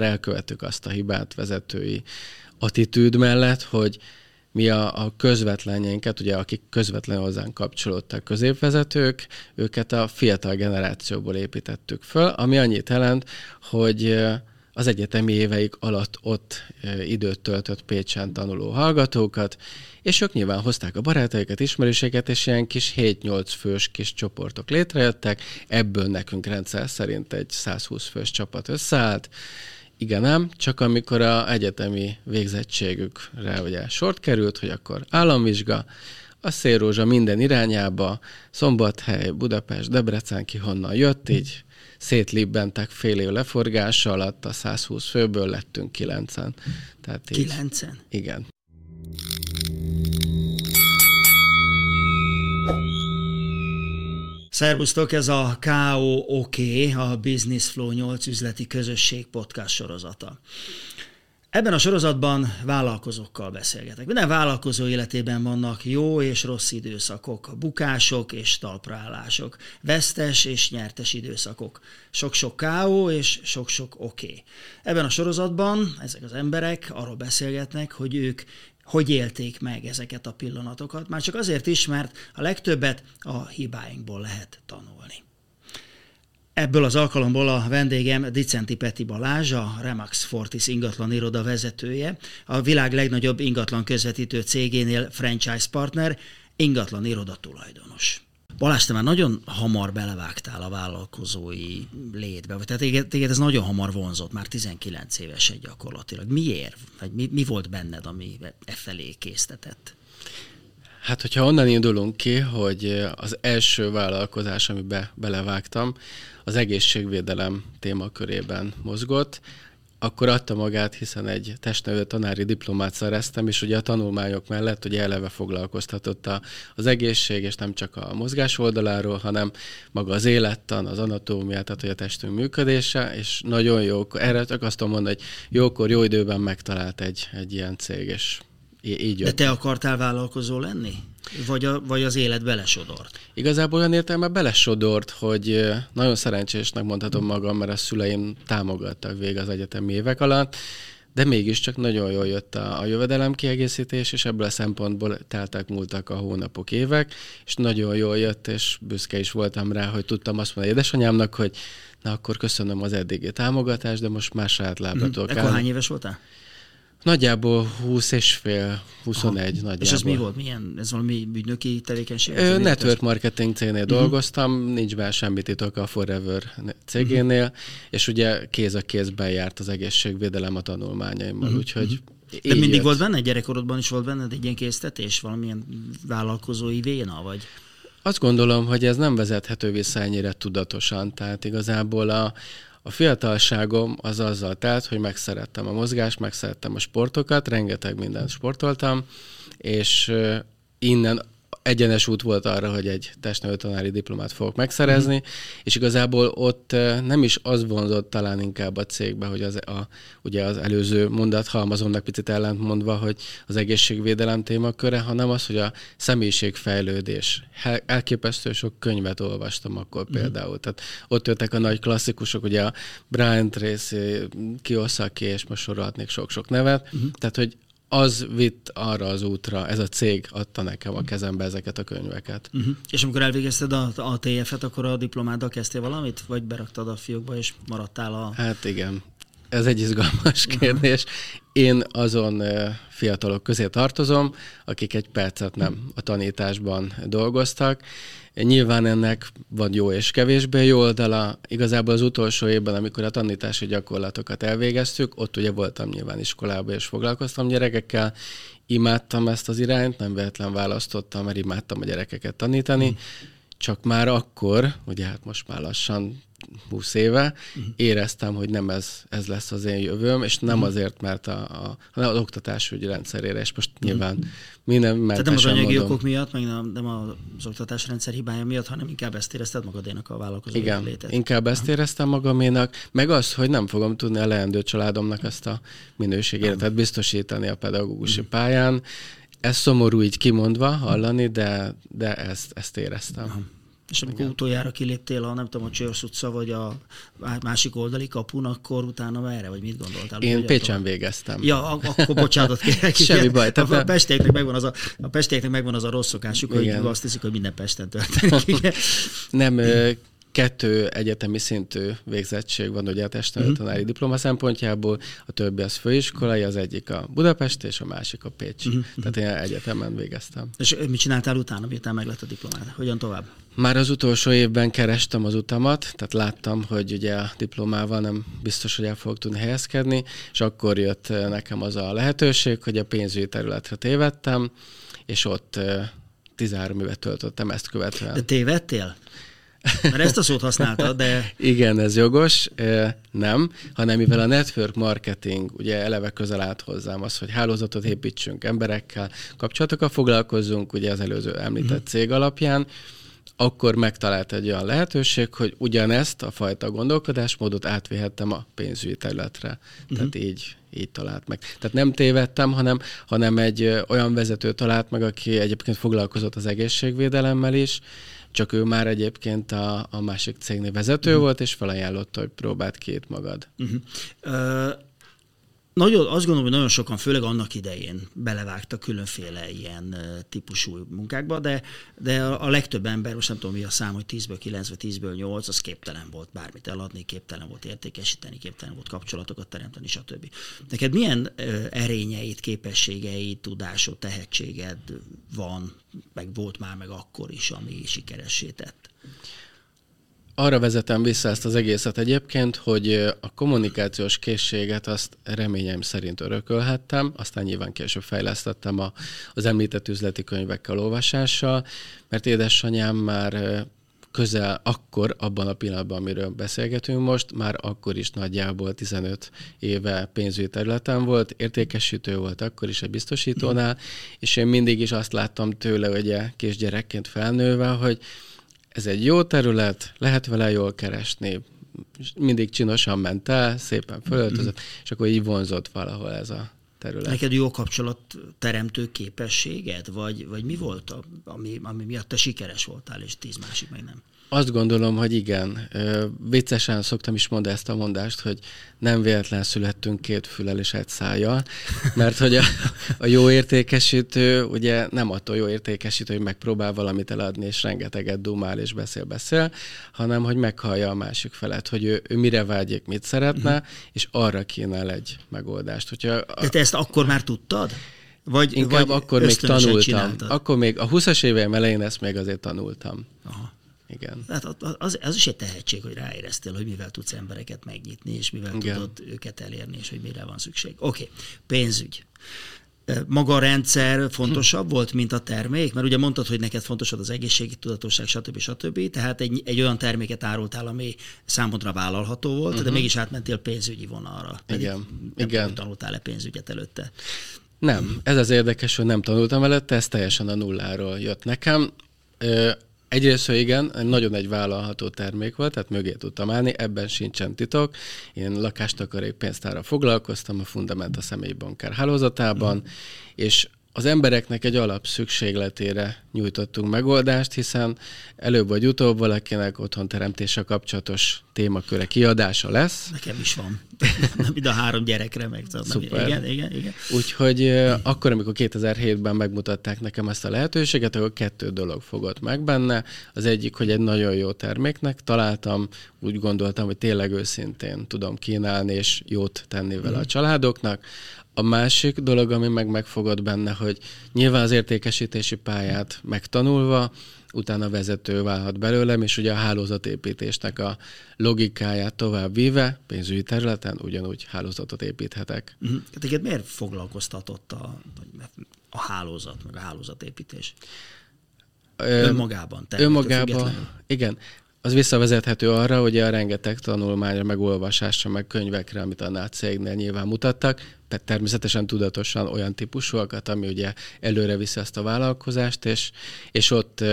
elkövettük azt a hibát vezetői attitűd mellett, hogy mi a, a közvetlenjénket, ugye akik közvetlenül hozzánk kapcsolódtak középvezetők, őket a fiatal generációból építettük föl, ami annyit jelent, hogy az egyetemi éveik alatt ott időt töltött Pécsen tanuló hallgatókat, és ők nyilván hozták a barátaikat, ismerőséget, és ilyen kis 7-8 fős kis csoportok létrejöttek, ebből nekünk rendszer szerint egy 120 fős csapat összeállt, igen, nem, csak amikor a egyetemi végzettségükre ugye sort került, hogy akkor államvizsga, a szélrózsa minden irányába, Szombathely, Budapest, Debrecen, ki honnan jött, így szétlibbentek fél év leforgása alatt, a 120 főből lettünk kilencen. Tehát kilencen? igen. Szervusztok, ez a KOOK, a Business Flow 8 üzleti közösség podcast sorozata. Ebben a sorozatban vállalkozókkal beszélgetek. Minden vállalkozó életében vannak jó és rossz időszakok, bukások és talpraállások, vesztes és nyertes időszakok, sok-sok káó és sok-sok. Okay. Ebben a sorozatban ezek az emberek arról beszélgetnek, hogy ők hogy élték meg ezeket a pillanatokat, már csak azért is, mert a legtöbbet a hibáinkból lehet tanulni. Ebből az alkalomból a vendégem Dicenti Peti Balázs, a Remax Fortis ingatlan iroda vezetője, a világ legnagyobb ingatlan közvetítő cégénél franchise partner, ingatlan iroda tulajdonos. Balázs, te már nagyon hamar belevágtál a vállalkozói létbe, vagy tehát téged, ez nagyon hamar vonzott, már 19 éves egy gyakorlatilag. Miért? Vagy mi, mi volt benned, ami e felé késztetett? Hát, hogyha onnan indulunk ki, hogy az első vállalkozás, amiben belevágtam, az egészségvédelem témakörében mozgott, akkor adta magát, hiszen egy testnevelő tanári diplomát szereztem, és ugye a tanulmányok mellett ugye eleve foglalkoztatott a, az egészség, és nem csak a mozgás oldaláról, hanem maga az élettan, az anatómiát, tehát hogy a testünk működése, és nagyon jó, erre csak azt tudom mondani, hogy jókor, jó időben megtalált egy, egy ilyen cég, és így jött. De te akartál vállalkozó lenni? Vagy, a, vagy az élet belesodort? Igazából olyan értelme belesodort, hogy nagyon szerencsésnek mondhatom magam, mert a szüleim támogattak vég az egyetemi évek alatt, de mégiscsak nagyon jól jött a, a jövedelem kiegészítés, és ebből a szempontból teltek múltak a hónapok, évek, és nagyon jól jött, és büszke is voltam rá, hogy tudtam azt mondani édesanyámnak, hogy na akkor köszönöm az eddigi támogatást, de most más saját lábra mm. Ekkor hány éves voltál? Nagyjából 20 és fél, 21 Aha. nagyjából. És ez mi volt? Milyen? Ez valami ügynöki tevékenység? Ö, network marketing cégnél uh-huh. dolgoztam, nincs bár semmi titok a Forever cégénél, uh-huh. és ugye kéz a kézben járt az egészségvédelem a tanulmányaimmal, uh-huh. úgyhogy De mindig jött. volt benne, gyerekkorodban is volt benned egy ilyen késztetés, valamilyen vállalkozói véna, vagy? Azt gondolom, hogy ez nem vezethető vissza ennyire tudatosan, tehát igazából a, a fiatalságom az azzal telt, hogy megszerettem a mozgást, megszerettem a sportokat, rengeteg mindent sportoltam, és innen egyenes út volt arra, hogy egy testnevelőtanári diplomát fogok megszerezni, mm. és igazából ott nem is az vonzott talán inkább a cégbe, hogy az, a, ugye az előző mondat halmazomnak picit ellentmondva, hogy az egészségvédelem témaköre, hanem az, hogy a személyiségfejlődés. Elképesztő sok könyvet olvastam akkor mm. például. Tehát ott jöttek a nagy klasszikusok, ugye a Brian Tracy, Kiyosaki, és most sorolhatnék sok-sok nevet. Mm. Tehát, hogy az vitt arra az útra, ez a cég adta nekem a kezembe ezeket a könyveket. Uh-huh. És amikor elvégezted a, a TF-et, akkor a diplomáddal kezdtél valamit, vagy beraktad a fiókba, és maradtál a... Hát igen, ez egy izgalmas kérdés. Én azon fiatalok közé tartozom, akik egy percet nem a tanításban dolgoztak. Nyilván ennek van jó és kevésbé jó oldala. Igazából az utolsó évben, amikor a tanítási gyakorlatokat elvégeztük, ott ugye voltam nyilván iskolában és foglalkoztam gyerekekkel, imádtam ezt az irányt, nem véletlen választottam, mert imádtam a gyerekeket tanítani, mm. csak már akkor, ugye hát most már lassan 20 éve, uh-huh. éreztem, hogy nem ez, ez lesz az én jövőm, és nem uh-huh. azért, mert a, a, hanem az oktatásügyi rendszerére, és most uh-huh. nyilván minden Tehát nem az anyagi mondom. okok miatt, meg nem, nem az oktatásrendszer hibája miatt, hanem inkább ezt érezted magadénak a vállalkozó Igen, létet. inkább ezt éreztem magaménak, meg az, hogy nem fogom tudni a leendő családomnak ezt a minőségéletet biztosítani a pedagógusi uh-huh. pályán. Ez szomorú így kimondva hallani, de, de ezt, ezt éreztem. Uh-huh. És amikor Igen. utoljára kiléptél a, nem tudom, a Csörsz utca, vagy a másik oldali kapun, akkor utána merre, vagy mit gondoltál? Én Pécsen végeztem. Ja, akkor bocsánatot kérek. Semmi baj. Tehát a, pestieknek megvan az a, a pestieknek megvan az a rossz szokásuk, hogy azt hiszik, hogy minden Pesten történik. Nem, kettő egyetemi szintű végzettség van ugye a testnevelő uh-huh. tanári diploma szempontjából, a többi az főiskolai, az egyik a Budapest és a másik a Pécs. Uh-huh. Tehát én egyetemen végeztem. És mit csináltál utána, miután meglett a diplomát? Hogyan tovább? Már az utolsó évben kerestem az utamat, tehát láttam, hogy ugye a diplomával nem biztos, hogy el fogok tudni helyezkedni, és akkor jött nekem az a lehetőség, hogy a pénzügyi területre tévedtem, és ott 13 évet töltöttem ezt követően. De tévedtél? Mert ezt a szót használtad, de... Igen, ez jogos. Nem, hanem mivel a network marketing ugye eleve közel állt hozzám az, hogy hálózatot építsünk emberekkel, kapcsolatokkal foglalkozzunk, ugye az előző említett uh-huh. cég alapján, akkor megtalált egy olyan lehetőség, hogy ugyanezt a fajta gondolkodásmódot átvihettem a pénzügyi területre. Uh-huh. Tehát így, így talált meg. Tehát nem tévedtem, hanem, hanem egy olyan vezető talált meg, aki egyébként foglalkozott az egészségvédelemmel is, csak ő már egyébként a, a másik cégnél vezető uh-huh. volt, és felajánlotta, hogy próbált két magad. Uh-huh. Uh, nagyon, azt gondolom, hogy nagyon sokan, főleg annak idején belevágtak különféle ilyen típusú munkákba, de, de a legtöbb ember, most nem tudom mi a szám, hogy 10-ből 9 vagy 10-ből 8, az képtelen volt bármit eladni, képtelen volt értékesíteni, képtelen volt kapcsolatokat teremteni, stb. Neked milyen erényeit, képességeit, tudásod, tehetséged van, meg volt már meg akkor is, ami sikeressé tett? Arra vezetem vissza ezt az egészet egyébként, hogy a kommunikációs készséget azt reményeim szerint örökölhettem, aztán nyilván később fejlesztettem a, az említett üzleti könyvekkel olvasással, mert édesanyám már közel akkor, abban a pillanatban, amiről beszélgetünk most, már akkor is nagyjából 15 éve pénzügyi területen volt, értékesítő volt akkor is egy biztosítónál, és én mindig is azt láttam tőle, ugye kisgyerekként felnőve, hogy ez egy jó terület, lehet vele jól keresni, mindig csinosan ment el, szépen fölöltözött, mm-hmm. és akkor így vonzott valahol ez a terület. Neked jó kapcsolat teremtő képességed, vagy, vagy mi volt, a, ami, ami miatt te sikeres voltál, és tíz másik meg nem? Azt gondolom, hogy igen. Viccesen szoktam is mondani ezt a mondást, hogy nem véletlen születtünk két fülel és egy szájjal, mert hogy a, a jó értékesítő ugye nem attól jó értékesítő, hogy megpróbál valamit eladni, és rengeteget dumál és beszél-beszél, hanem hogy meghallja a másik felet, hogy ő, ő mire vágyik, mit szeretne, uh-huh. és arra kínál egy megoldást. Hogyha a... De te ezt akkor már tudtad? Vagy, Inkább vagy akkor még tanultam. Csináltad? Akkor még a 20-as éveim elején ezt még azért tanultam. Aha. Igen. Hát az, az is egy tehetség, hogy ráéreztél, hogy mivel tudsz embereket megnyitni, és mivel Igen. tudod őket elérni, és hogy mire van szükség. Oké, okay. pénzügy. Maga a rendszer fontosabb hm. volt, mint a termék? Mert ugye mondtad, hogy neked fontos az egészségi tudatosság, stb. stb. Tehát egy, egy olyan terméket árultál, ami számodra vállalható volt, uh-huh. de hm. mégis átmentél pénzügyi vonalra. Igen. Nem Igen. tanultál-e pénzügyet előtte? Nem. Ez az érdekes, hogy nem tanultam előtte, ez teljesen a nulláról jött nekem Egyrészt, hogy igen, nagyon egy vállalható termék volt, tehát mögé tudtam állni, ebben sincsen titok. Én lakástakarék pénztára foglalkoztam a Fundamenta személyi bankár hálózatában, mm. és az embereknek egy alap szükségletére nyújtottunk megoldást, hiszen előbb vagy utóbb valakinek otthon teremtése kapcsolatos témaköre kiadása lesz. Nekem is van. Mind a három gyerekre meg tudom. Igen, igen, igen. Úgyhogy akkor, amikor 2007-ben megmutatták nekem ezt a lehetőséget, akkor kettő dolog fogott meg benne. Az egyik, hogy egy nagyon jó terméknek találtam, úgy gondoltam, hogy tényleg őszintén tudom kínálni, és jót tenni vele a családoknak. A másik dolog, ami meg megfogott benne, hogy nyilván az értékesítési pályát megtanulva, utána vezető válhat belőlem, és ugye a hálózatépítésnek a logikáját tovább víve, pénzügyi területen ugyanúgy hálózatot építhetek. Uh-huh. Tehát miért foglalkoztatott a, a hálózat, meg a hálózatépítés? Önmagában. Önmagában, igen az visszavezethető arra, hogy a rengeteg tanulmányra, meg olvasásra, meg könyvekre, amit annál cégnél nyilván mutattak, természetesen tudatosan olyan típusúakat, ami ugye előre viszi azt a vállalkozást, és, és ott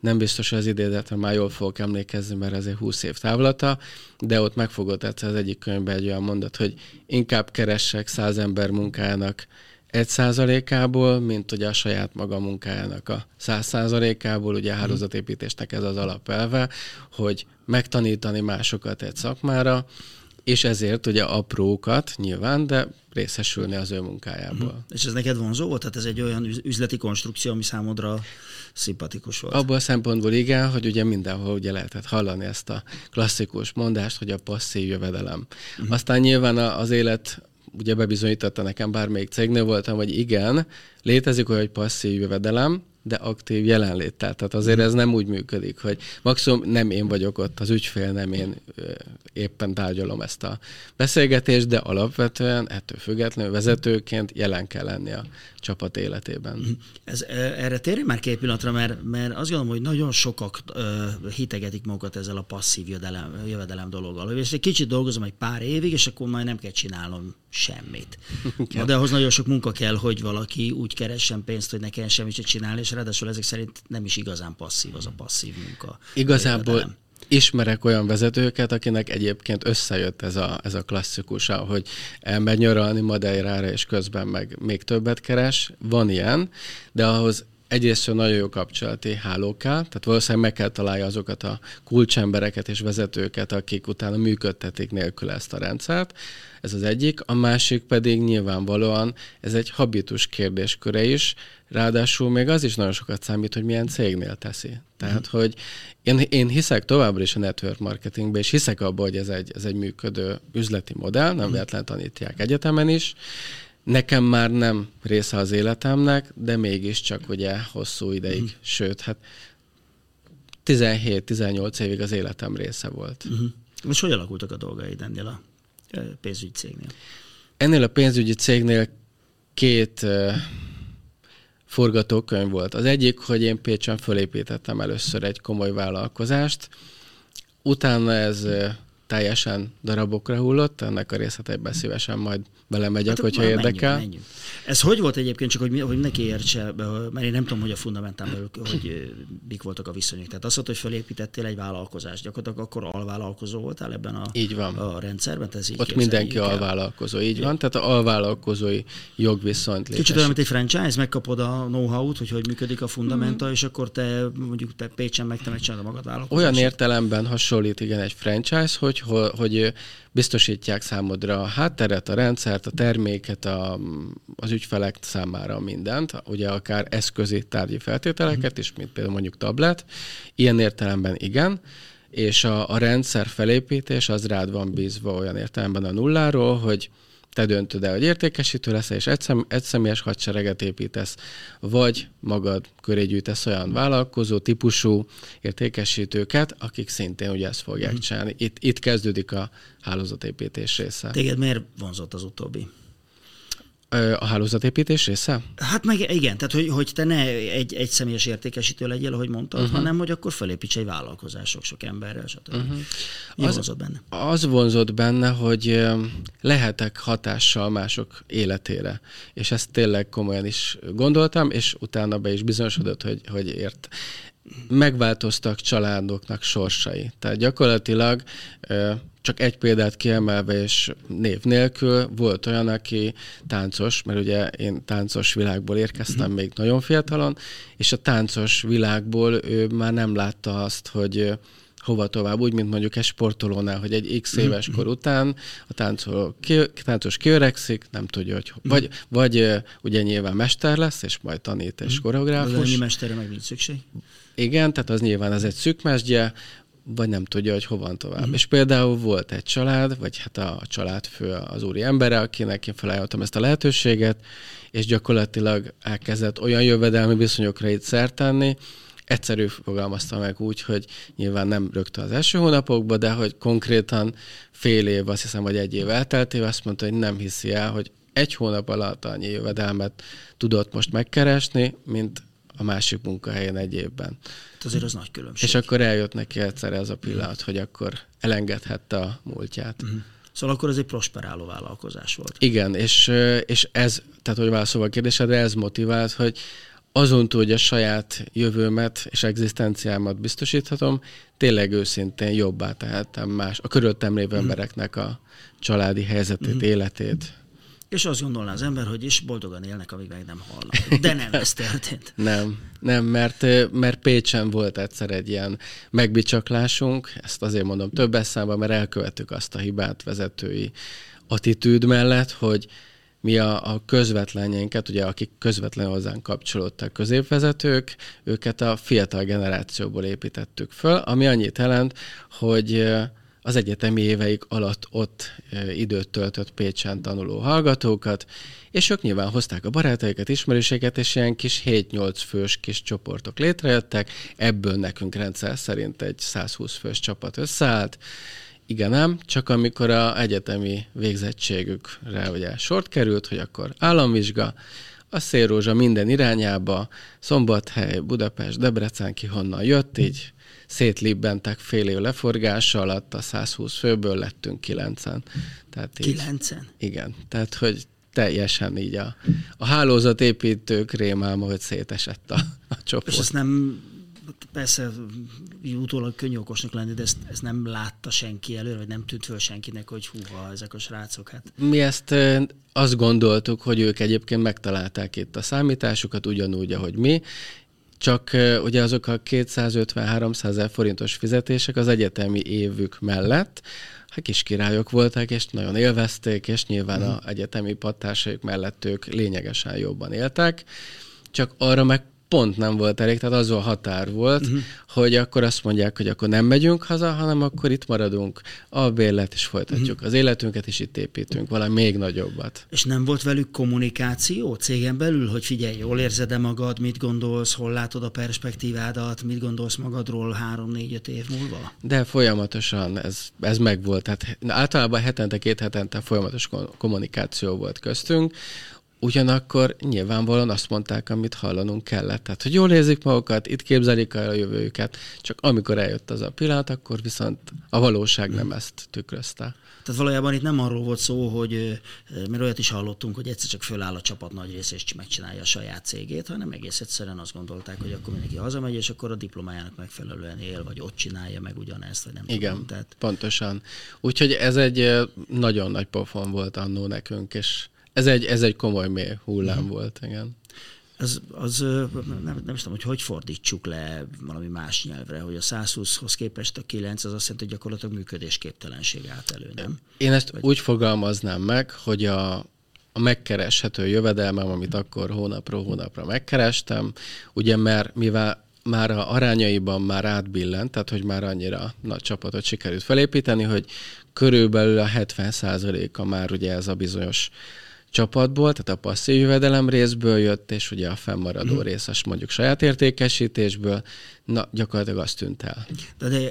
nem biztos, hogy az idézetre már jól fogok emlékezni, mert azért 20 év távlata, de ott megfogott egyszer az egyik könyvben egy olyan mondat, hogy inkább keressek száz ember munkának egy százalékából, mint ugye a saját maga munkájának a száz százalékából, ugye a hálózatépítésnek ez az alapelve, hogy megtanítani másokat egy szakmára, és ezért ugye aprókat nyilván, de részesülni az ő munkájából. Uh-huh. És ez neked vonzó volt? Tehát ez egy olyan üzleti konstrukció, ami számodra szimpatikus volt? Abból a szempontból igen, hogy ugye mindenhol ugye lehetett hallani ezt a klasszikus mondást, hogy a passzív jövedelem. Uh-huh. Aztán nyilván az élet ugye bebizonyította nekem, bármelyik cégnél voltam, hogy igen, létezik olyan, hogy passzív jövedelem, de aktív jelenléttel. Tehát azért ez nem úgy működik, hogy maximum nem én vagyok ott, az ügyfél nem én éppen tárgyalom ezt a beszélgetést, de alapvetően ettől függetlenül vezetőként jelen kell lenni a csapat életében. Mhm. Ez, erre térjünk már két pillanatra, mert, mert azt gondolom, hogy nagyon sokak hitegetik magukat ezzel a passzív jövedelem, jövedelem dologgal. És egy kicsit dolgozom egy pár évig, és akkor majd nem kell csinálnom semmit. De ahhoz nagyon sok munka kell, hogy valaki úgy keressen pénzt, hogy ne kelljen semmit se csinálni, és ráadásul ezek szerint nem is igazán passzív az a passzív munka. Igazából ismerek olyan vezetőket, akinek egyébként összejött ez a, ez a klasszikus, hogy elmegy nyaralni Madeirára, és közben meg még többet keres. Van ilyen, de ahhoz egyrészt nagyon jó kapcsolati háló kell, tehát valószínűleg meg kell találja azokat a kulcsembereket és vezetőket, akik utána működtetik nélkül ezt a rendszert. Ez az egyik. A másik pedig nyilvánvalóan ez egy habitus kérdésköre is, ráadásul még az is nagyon sokat számít, hogy milyen cégnél teszi. Tehát, mm. hogy én, én hiszek továbbra is a network marketingbe, és hiszek abban, hogy ez egy, ez egy működő üzleti modell, nem mm. véletlenül tanítják egyetemen is, Nekem már nem része az életemnek, de mégiscsak ugye hosszú ideig, uh-huh. sőt, hát 17-18 évig az életem része volt. Uh-huh. Most hogy alakultak a dolgaid ennél a pénzügyi cégnél? Ennél a pénzügyi cégnél két uh, forgatókönyv volt. Az egyik, hogy én Pécsen fölépítettem először egy komoly vállalkozást, utána ez teljesen darabokra hullott, ennek a részleteiben szívesen majd belemegyek, hát, hogyha érdekel. Menjünk, menjünk. Ez hogy volt egyébként, csak hogy, hogy neki értse, mert én nem tudom, hogy a fundamentán belül, hogy mik voltak a viszonyok. Tehát azt mondta, hogy felépítettél egy vállalkozást, gyakorlatilag akkor alvállalkozó voltál ebben a, így van. a rendszerben? Ez így Ott mindenki alvállalkozó, így van, tehát a alvállalkozói jogviszont létesít. Kicsit olyan, mint egy franchise, megkapod a know-how-t, hogy hogy működik a fundamenta, mm. és akkor te mondjuk te Pécsen meg te megcsinálod a magad vállalkozást. Olyan értelemben hasonlít igen egy franchise, hogy, hogy biztosítják számodra a hátteret, a rendszert, a terméket, a, az ügyfelek számára mindent, ugye akár eszközi tárgyi feltételeket is, mint például mondjuk tablet. Ilyen értelemben igen, és a, a rendszer felépítés az rád van bízva olyan értelemben a nulláról, hogy te döntöd el, hogy értékesítő lesz, és egy, szem, egy személyes hadsereget építesz, vagy magad köré gyűjtesz olyan vállalkozó típusú értékesítőket, akik szintén ugye ezt fogják mm. csinálni. Itt, itt kezdődik a hálózatépítés része. Téged miért vonzott az utóbbi? A hálózatépítés része? Hát meg igen, tehát hogy, hogy te ne egy, egy személyes értékesítő legyél, ahogy mondtad, uh-huh. hanem hogy akkor felépíts egy vállalkozás sok-sok emberrel, stb. Uh-huh. Mi az, vonzott benne? Az vonzott benne, hogy lehetek hatással mások életére. És ezt tényleg komolyan is gondoltam, és utána be is bizonyosodott, hogy, hogy ért megváltoztak családoknak sorsai. Tehát gyakorlatilag csak egy példát kiemelve és név nélkül volt olyan, aki táncos, mert ugye én táncos világból érkeztem még nagyon fiatalon, és a táncos világból ő már nem látta azt, hogy hova tovább, úgy, mint mondjuk egy sportolónál, hogy egy x éves kor után a táncol, ki, táncos kiöregszik, nem tudja, hogy vagy, vagy ugye nyilván mester lesz, és majd tanít és koreográfus. De mesterre meg nincs szükség. Igen, tehát az nyilván ez egy szűkmesdje, vagy nem tudja, hogy hova tovább. Uh-huh. És például volt egy család, vagy hát a családfő az úri embere, akinek én felajánlottam ezt a lehetőséget, és gyakorlatilag elkezdett olyan jövedelmi viszonyokra itt szert tenni, egyszerű fogalmazta meg úgy, hogy nyilván nem rögtön az első hónapokban, de hogy konkrétan fél év, azt hiszem, hogy egy év elteltével azt mondta, hogy nem hiszi el, hogy egy hónap alatt annyi jövedelmet tudott most megkeresni, mint a másik munkahelyen egy évben. Hát azért az nagy különbség. És akkor eljött neki egyszer ez a pillanat, hogy akkor elengedhette a múltját. Uh-huh. Szóval akkor ez egy prosperáló vállalkozás volt. Igen, és, és ez, tehát hogy válaszolva a kérdésedre, ez motivált, hogy azon túl, hogy a saját jövőmet és egzisztenciámat biztosíthatom, tényleg őszintén jobbá tehettem más, a körülöttem lévő uh-huh. embereknek a családi helyzetét, uh-huh. életét és azt gondolná az ember, hogy is boldogan élnek, amíg meg nem halnak. De nem ez történt. nem, nem, mert, mert Pécsen volt egyszer egy ilyen megbicsaklásunk, ezt azért mondom több számban, mert elkövettük azt a hibát vezetői attitűd mellett, hogy mi a, a közvetlenjénket, ugye akik közvetlenül hozzánk kapcsolódtak középvezetők, őket a fiatal generációból építettük föl, ami annyit jelent, hogy az egyetemi éveik alatt ott időt töltött Pécsen tanuló hallgatókat, és ők nyilván hozták a barátaikat, ismerőséget, és ilyen kis 7-8 fős kis csoportok létrejöttek, ebből nekünk rendszer szerint egy 120 fős csapat összeállt, igen, nem, csak amikor a egyetemi végzettségükre ugye sort került, hogy akkor államvizsga, a szélrózsa minden irányába, Szombathely, Budapest, Debrecen ki honnan jött, így szétlibbentek fél év leforgása alatt, a 120 főből lettünk kilencen. Tehát így, kilencen? Igen, tehát hogy teljesen így a, a hálózatépítők rémálma, hogy szétesett a, a csoport. És ezt nem persze utólag könnyű okosnak lenni, de ezt, ezt nem látta senki előre, vagy nem tűnt föl senkinek, hogy húha, ezek a srácok. Hát. Mi ezt azt gondoltuk, hogy ők egyébként megtalálták itt a számításukat, ugyanúgy, ahogy mi, csak ugye azok a 250-300 ezer forintos fizetések az egyetemi évük mellett, hát kis királyok voltak, és nagyon élvezték, és nyilván mm. a egyetemi pattársaik mellett ők lényegesen jobban éltek, csak arra meg pont nem volt elég, tehát az a határ volt, uh-huh. hogy akkor azt mondják, hogy akkor nem megyünk haza, hanem akkor itt maradunk a bérlet, és folytatjuk uh-huh. az életünket, és itt építünk valami még nagyobbat. És nem volt velük kommunikáció cégen belül, hogy figyelj, jól érzed-e magad, mit gondolsz, hol látod a perspektívádat, mit gondolsz magadról három-négy-öt év múlva? De folyamatosan ez, ez megvolt. Tehát általában hetente, két hetente folyamatos kommunikáció volt köztünk, Ugyanakkor nyilvánvalóan azt mondták, amit hallanunk kellett. Tehát, hogy jól érzik magukat, itt képzelik el a jövőjüket, csak amikor eljött az a pillanat, akkor viszont a valóság nem ezt tükrözte. Tehát valójában itt nem arról volt szó, hogy, mert olyat is hallottunk, hogy egyszer csak föláll a csapat nagy része és megcsinálja a saját cégét, hanem egész egyszerűen azt gondolták, hogy akkor mindenki hazamegy, és akkor a diplomájának megfelelően él, vagy ott csinálja meg ugyanezt, vagy nem Igen, tudom. Tehát... pontosan. Úgyhogy ez egy nagyon nagy pofon volt annó nekünk, és ez egy, ez egy komoly mély hullám mm. volt, igen. Ez, az, nem, nem is tudom, hogy hogy fordítsuk le valami más nyelvre, hogy a 120-hoz képest a 9 az azt jelenti, hogy gyakorlatilag működésképtelenség állt elő, nem? Én ezt Vagy... úgy fogalmaznám meg, hogy a, a megkereshető jövedelmem, amit akkor hónapról hónapra megkerestem, ugye mert mivel már a arányaiban már átbillent, tehát hogy már annyira nagy csapatot sikerült felépíteni, hogy körülbelül a 70%-a már ugye ez a bizonyos csapatból, tehát a passzív jövedelem részből jött, és ugye a fennmaradó mm. részes mondjuk saját értékesítésből, na gyakorlatilag azt tűnt el. De, de,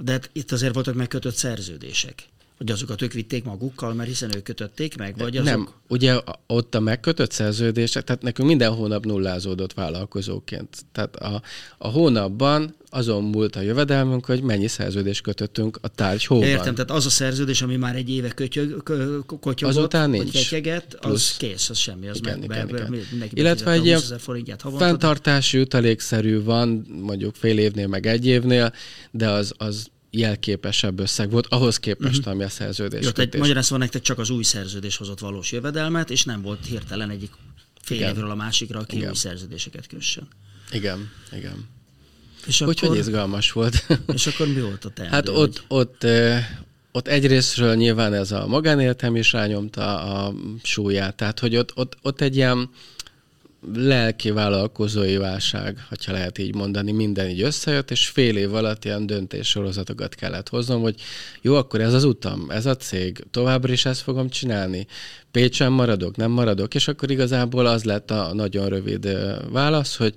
de hát itt azért voltak megkötött szerződések. Hogy azokat ők vitték magukkal, mert hiszen ők kötötték meg, vagy azok... Nem, ugye ott a megkötött szerződések, tehát nekünk minden hónap nullázódott vállalkozóként. Tehát a, a hónapban azon múlt a jövedelmünk, hogy mennyi szerződést kötöttünk a tárgy hóban. Értem, tehát az a szerződés, ami már egy éve kötyög, kotyogott, Azután nincs. vagy ketyeget, az Plusz. kész, az semmi, az igen, meg, igen, be, igen. Illetve egy ilyen fenntartási utalékszerű van, mondjuk fél évnél, meg egy évnél, de az, az jelképesebb összeg volt, ahhoz képest, uh-huh. ami a szerződés. Jó, tehát magyarázva nektek csak az új szerződés hozott valós jövedelmet, és nem volt hirtelen egyik fél igen. évről a másikra, aki igen. új szerződéseket kössön. Igen, igen. És Úgyhogy akkor, izgalmas volt. És akkor mi volt a teendő? Hát ott, ott, ott egyrésztről nyilván ez a magánéletem is rányomta a súlyát, tehát hogy ott, ott, ott egy ilyen lelki vállalkozói válság, ha lehet így mondani, minden így összejött, és fél év alatt ilyen döntéssorozatokat kellett hoznom, hogy jó, akkor ez az utam, ez a cég, továbbra is ezt fogom csinálni, Pécsen maradok, nem maradok, és akkor igazából az lett a nagyon rövid válasz, hogy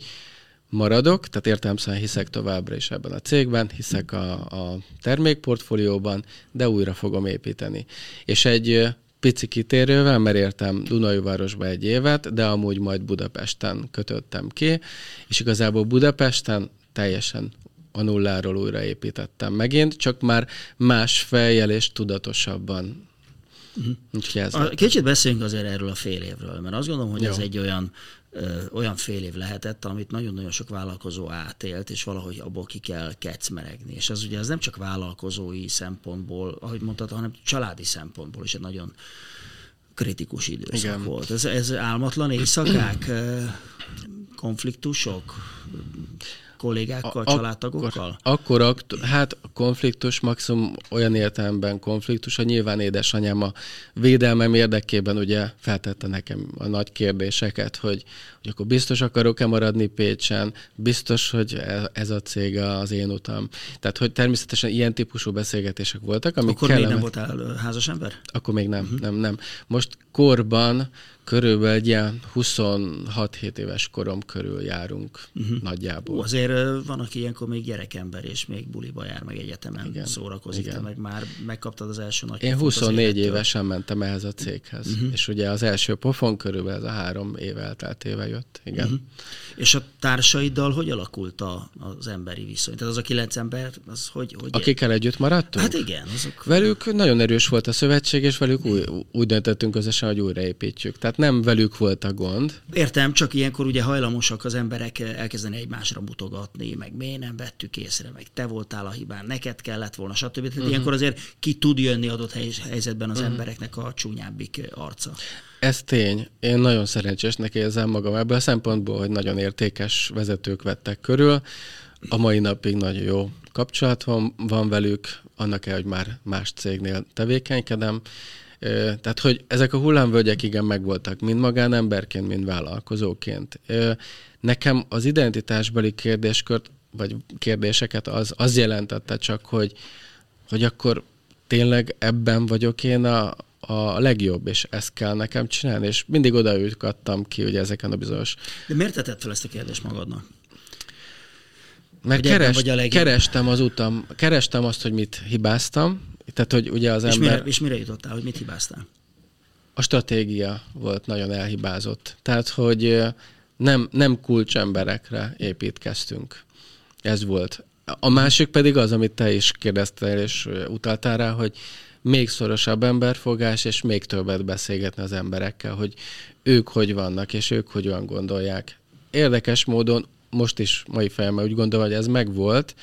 maradok, tehát értelemszerűen hiszek továbbra is ebben a cégben, hiszek a, a termékportfólióban, de újra fogom építeni. És egy pici kitérővel, mert értem Dunajvárosba egy évet, de amúgy majd Budapesten kötöttem ki, és igazából Budapesten teljesen a nulláról újraépítettem megint, csak már más fejjel és tudatosabban. Uh-huh. Ez a, kicsit beszéljünk azért erről a fél évről, mert azt gondolom, hogy Jó. ez egy olyan olyan fél év lehetett, amit nagyon-nagyon sok vállalkozó átélt, és valahogy abból ki kell kecmeregni. És az ugye az nem csak vállalkozói szempontból, ahogy mondtad, hanem családi szempontból is egy nagyon kritikus időszak Igen. volt. Ez, ez álmatlan éjszakák, konfliktusok, kollégákkal, a, családtagokkal? Akkor, akkor hát konfliktus maximum olyan értelemben konfliktus, hogy nyilván édesanyám a védelmem érdekében ugye feltette nekem a nagy kérdéseket, hogy, hogy akkor biztos akarok-e maradni Pécsen, biztos, hogy e, ez a cég az én utam. Tehát, hogy természetesen ilyen típusú beszélgetések voltak, amik Akkor kellene... még nem voltál házas ember? Akkor még nem, uh-huh. nem, nem. Most korban körülbelül egy ilyen 26-7 éves korom körül járunk uh-huh. nagyjából. Ó, azért van, aki ilyenkor még gyerekember, és még buliba jár, meg egyetemen igen, szórakozik, igen. meg már megkaptad az első nagy Én 24 évesen mentem ehhez a céghez, uh-huh. és ugye az első pofon körülbelül ez a három év elteltével jött, igen. Uh-huh. És a társaiddal hogy alakult a, az emberi viszony? Tehát az a kilenc ember, az hogy... hogy Akikkel együtt maradtunk? Hát igen. Azok... Velük nagyon erős volt a szövetség, és velük új, úgy döntöttünk közösen, hogy újraépítjük. Tehát nem velük volt a gond. Értem, csak ilyenkor ugye hajlamosak az emberek elkezdeni egymásra mutogatni, meg miért nem vettük észre, meg te voltál a hibán, neked kellett volna, stb. Tehát uh-huh. ilyenkor azért ki tud jönni adott helyzetben az uh-huh. embereknek a csúnyábbik arca. Ez tény. Én nagyon szerencsésnek érzem magam ebből a szempontból, hogy nagyon értékes vezetők vettek körül. A mai napig nagyon jó kapcsolat van, van velük, annak el, hogy már más cégnél tevékenykedem. Tehát, hogy ezek a hullámvölgyek igen megvoltak, mind magánemberként, mind vállalkozóként. Nekem az identitásbeli kérdéskört, vagy kérdéseket az, az jelentette csak, hogy, hogy akkor tényleg ebben vagyok én a, a legjobb, és ezt kell nekem csinálni, és mindig odaütkattam ki, hogy ezeken a bizonyos... De miért tetted fel ezt a kérdést magadnak? Mert kerest, kerestem az utam, kerestem azt, hogy mit hibáztam, tehát, hogy ugye az és ember... Mire, és mire jutottál, hogy mit hibáztál? A stratégia volt nagyon elhibázott. Tehát, hogy nem, nem kulcsemberekre építkeztünk. Ez volt. A másik pedig az, amit te is kérdeztél és utaltál rá, hogy még szorosabb emberfogás, és még többet beszélgetni az emberekkel, hogy ők hogy vannak, és ők hogyan gondolják. Érdekes módon most is mai fejemmel úgy gondolom, hogy ez megvolt,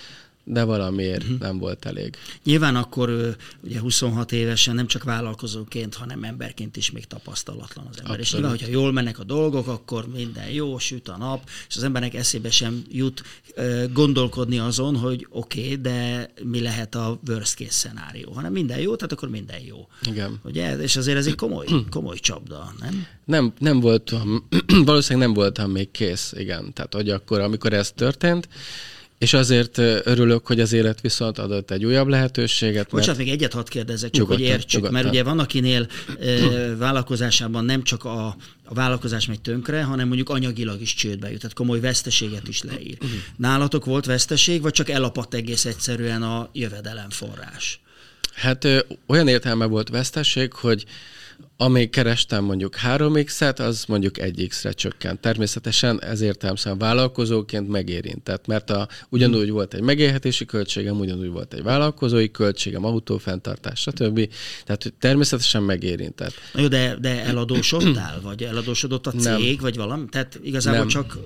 de valamiért uh-huh. nem volt elég. Nyilván akkor ugye 26 évesen nem csak vállalkozóként, hanem emberként is még tapasztalatlan az ember. Abszolút. És nyilván, hogyha jól mennek a dolgok, akkor minden jó, süt a nap, és az embernek eszébe sem jut gondolkodni azon, hogy oké, okay, de mi lehet a worst case szenárió, hanem minden jó, tehát akkor minden jó. Igen. Ugye? És azért ez egy komoly, komoly csapda, nem? Nem, nem voltam, valószínűleg nem voltam még kész, igen. Tehát, hogy akkor, amikor ez történt, és azért örülök, hogy az élet viszont adott egy újabb lehetőséget. Bocsánat, még egyet hadd kérdezzek, csak nyugodtan, hogy értsük, nyugodtan. mert ugye van, akinél e, vállalkozásában nem csak a, a vállalkozás megy tönkre, hanem mondjuk anyagilag is csődbe jut, tehát komoly veszteséget is leír. Nálatok volt veszteség, vagy csak elapadt egész egyszerűen a jövedelemforrás? Hát ö, olyan értelme volt veszteség, hogy amíg kerestem mondjuk 3x-et, az mondjuk 1x-re csökkent. Természetesen ezért a vállalkozóként megérintett, mert a, ugyanúgy hmm. volt egy megélhetési költségem, ugyanúgy volt egy vállalkozói költségem, autófenntartás, stb. Tehát természetesen megérintett. Na jó, de, de eladósodtál, vagy eladósodott a cég, nem. vagy valami? Tehát igazából nem. csak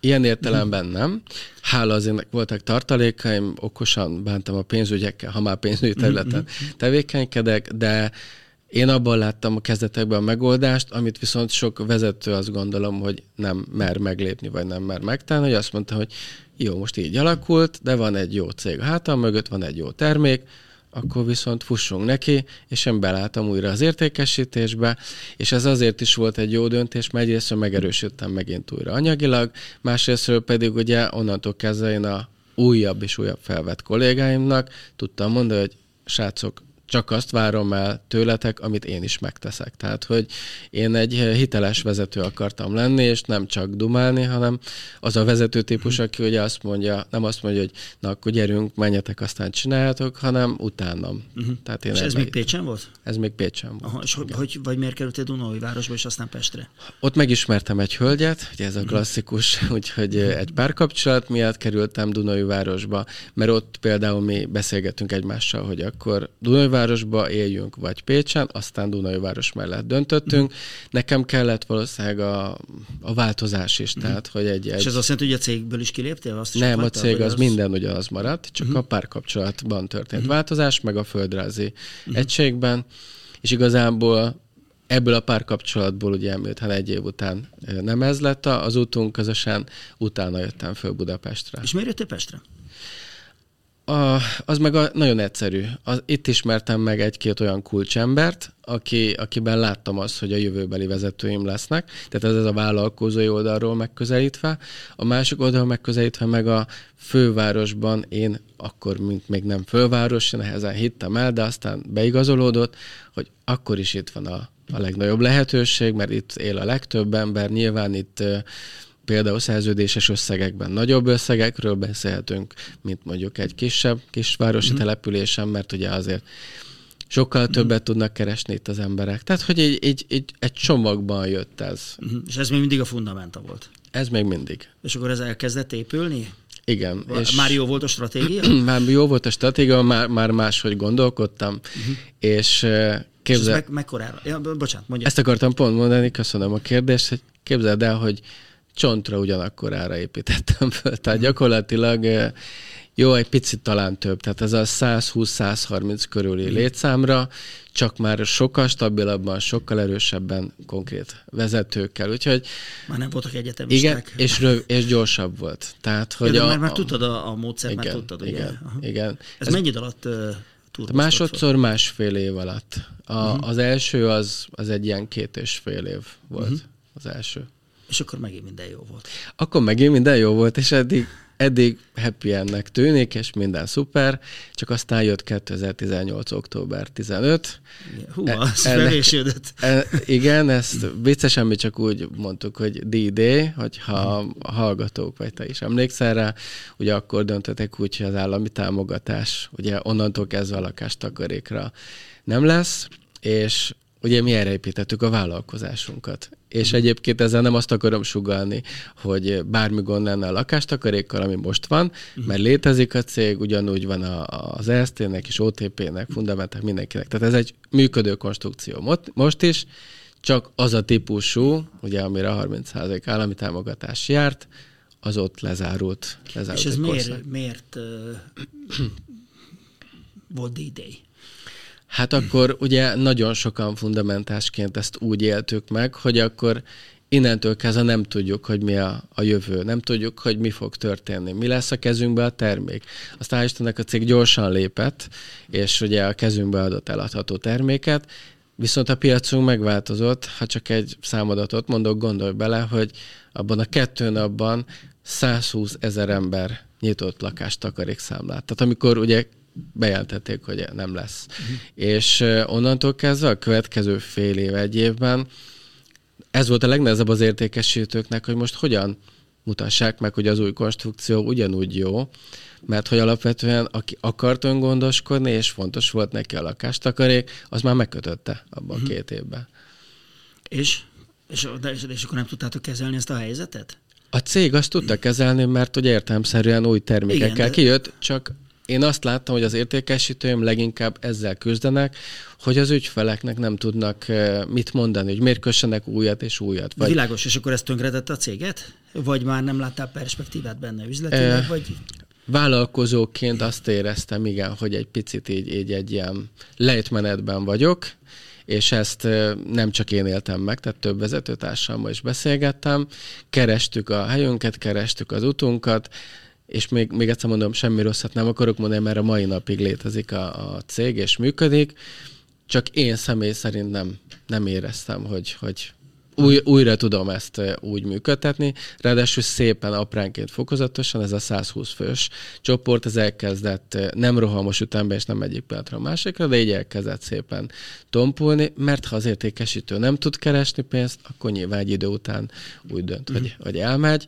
Ilyen értelemben nem. Hála azért voltak tartalékaim, okosan bántam a pénzügyekkel, ha már pénzügyi területen hmm. tevékenykedek, de én abban láttam a kezdetekben a megoldást, amit viszont sok vezető azt gondolom, hogy nem mer meglépni, vagy nem mer megtenni, hogy azt mondta, hogy jó, most így alakult, de van egy jó cég a hátam mögött, van egy jó termék, akkor viszont fussunk neki, és én belálltam újra az értékesítésbe, és ez azért is volt egy jó döntés, mert egyrészt megerősödtem megint újra anyagilag, másrésztről pedig ugye onnantól kezdve én a újabb és újabb felvett kollégáimnak tudtam mondani, hogy srácok, csak azt várom el tőletek, amit én is megteszek. Tehát, hogy én egy hiteles vezető akartam lenni, és nem csak dumálni, hanem az a vezető típus, aki ugye azt mondja, nem azt mondja, hogy na akkor gyerünk, menjetek, aztán csináljátok, hanem utánam. Uh-huh. Tehát én és ez még Pécsen volt? Ez még Pécsen volt. Aha, és hogy, hogy, vagy miért kerültél Dunói városba, és aztán Pestre? Ott megismertem egy hölgyet, ugye ez a mhm. klasszikus, uh-huh. úgyhogy egy párkapcsolat miatt kerültem Dunói városba, mert ott például mi beszélgetünk egymással, hogy akkor Dunói városba éljünk, vagy Pécsen, aztán város mellett döntöttünk. Mm. Nekem kellett valószínűleg a, a változás is, mm. tehát, hogy egy, egy... És ez azt jelenti, hogy a cégből is kiléptél? Azt is Nem, a cég az, az minden ugyanaz maradt, csak mm. a párkapcsolatban történt mm. változás, meg a földrajzi mm. egységben, és igazából ebből a párkapcsolatból ugye miután egy év után nem ez lett az útunk közösen, utána jöttem föl Budapestre. És miért jöttél Pestre? A, az meg a, nagyon egyszerű. Az, itt ismertem meg egy-két olyan kulcsembert, aki, akiben láttam azt, hogy a jövőbeli vezetőim lesznek. Tehát ez, ez a vállalkozói oldalról megközelítve. A másik oldalról megközelítve meg a fővárosban én akkor, mint még nem főváros, nehezen hittem el, de aztán beigazolódott, hogy akkor is itt van a, a legnagyobb lehetőség, mert itt él a legtöbb ember. Nyilván itt például szerződéses összegekben nagyobb összegekről beszélhetünk, mint mondjuk egy kisebb, kisvárosi mm. településen, mert ugye azért sokkal többet mm. tudnak keresni itt az emberek. Tehát, hogy egy, egy, egy, egy csomagban jött ez. Mm. És ez még mindig a fundamenta volt? Ez még mindig. És akkor ez elkezdett épülni? Igen. És már jó volt a stratégia? már jó volt a stratégia, már, már máshogy gondolkodtam, uh-huh. és képzel... És ez me- mekkorára? Ja, bocsánat, mondja. Ezt akartam pont mondani, köszönöm a kérdést, hogy képzeld el, hogy csontra ugyanakkor ára építettem föl. Tehát gyakorlatilag jó, egy picit talán több, tehát ez a 120-130 körüli létszámra, csak már sokkal stabilabban, sokkal erősebben konkrét vezetőkkel, úgyhogy... Már nem voltak egyetemisták. Igen, és, röv, és gyorsabb volt. Tehát, hogy ja, a, már, már tudtad a, a módszert, igen, már tudtad, igen, ugye? Igen. Ez, ez mennyi alatt uh, Másodszor másfél év alatt. A, uh-huh. Az első az, az egy ilyen két és fél év volt uh-huh. az első. És akkor megint minden jó volt. Akkor megint minden jó volt, és eddig, eddig happy ennek tűnik, és minden szuper, csak aztán jött 2018. október 15. Hú, e, az ennek, e, Igen, ezt viccesen mi csak úgy mondtuk, hogy D-Day, hogyha a hallgatók, vagy te is emlékszel rá, ugye akkor döntöttek úgy, hogy az állami támogatás, ugye onnantól kezdve a lakástakarékra nem lesz, és ugye mi erre építettük a vállalkozásunkat. És uh-huh. egyébként ezzel nem azt akarom sugalni, hogy bármi gond lenne a lakástakarékkal, ami most van, uh-huh. mert létezik a cég, ugyanúgy van a, az ESZT-nek és OTP-nek, fundamentek mindenkinek. Tehát ez egy működő konstrukció most is, csak az a típusú, ugye amire a 30% állami támogatás járt, az ott lezárult. lezárult és ez miért, miért uh, volt D-Day? Hát akkor ugye nagyon sokan fundamentásként ezt úgy éltük meg, hogy akkor innentől kezdve nem tudjuk, hogy mi a, a jövő, nem tudjuk, hogy mi fog történni, mi lesz a kezünkbe a termék. Aztán Istennek a cég gyorsan lépett, és ugye a kezünkbe adott eladható terméket, viszont a piacunk megváltozott, ha csak egy számadatot mondok, gondolj bele, hogy abban a kettő napban 120 ezer ember nyitott lakást takarékszámlát. Tehát amikor ugye bejelentették, hogy nem lesz. Uh-huh. És onnantól kezdve a következő fél év, egy évben ez volt a legnehezebb az értékesítőknek, hogy most hogyan mutassák meg, hogy az új konstrukció ugyanúgy jó, mert hogy alapvetően aki akart öngondoskodni, és fontos volt neki a lakástakarék, az már megkötötte abban uh-huh. két évben. És? És, de, és akkor nem tudtátok kezelni ezt a helyzetet? A cég azt tudta kezelni, mert ugye értelmszerűen új termékekkel Igen, de... kijött, csak én azt láttam, hogy az értékesítőim leginkább ezzel küzdenek, hogy az ügyfeleknek nem tudnak eh, mit mondani, hogy miért kössenek újat és újat. Vagy... Világos, és akkor ez tönkretette a céget? Vagy már nem láttál perspektívát benne üzletileg? E... Vagy... Vállalkozóként azt éreztem, igen, hogy egy picit így, így egy ilyen lejtmenetben vagyok, és ezt eh, nem csak én éltem meg, tehát több vezetőtársammal is beszélgettem, kerestük a helyünket, kerestük az utunkat, és még, még egyszer mondom, semmi rosszat nem akarok mondani, mert a mai napig létezik a, a cég, és működik, csak én személy szerint nem, nem éreztem, hogy, hogy új, újra tudom ezt úgy működtetni. Ráadásul szépen apránként fokozatosan ez a 120 fős csoport, ez elkezdett nem rohamos ütemben, és nem egyik pillanatra a másikra, de így elkezdett szépen tompulni, mert ha az értékesítő nem tud keresni pénzt, akkor nyilván egy idő után úgy dönt, mm. hogy, hogy elmegy.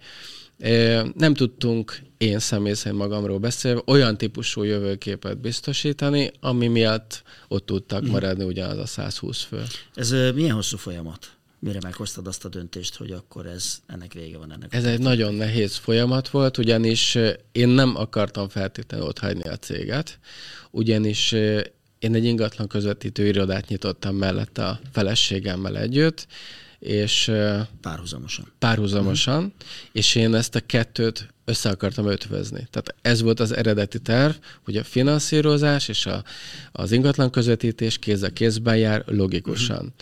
Nem tudtunk, én személy szerint magamról beszélve, olyan típusú jövőképet biztosítani, ami miatt ott tudtak mhm. maradni ugyanaz a 120 fő. Ez milyen hosszú folyamat? Mire meghoztad azt a döntést, hogy akkor ez ennek vége van ennek? Ez egy nagyon nehéz folyamat volt, ugyanis én nem akartam feltétlenül ott hagyni a céget, ugyanis én egy ingatlan közvetítő irodát nyitottam mellett a feleségemmel együtt, és párhuzamosan. Párhuzamosan, uh-huh. és én ezt a kettőt össze akartam ötvözni. Tehát ez volt az eredeti terv, hogy a finanszírozás és a, az ingatlan közvetítés kéz a kézben jár logikusan.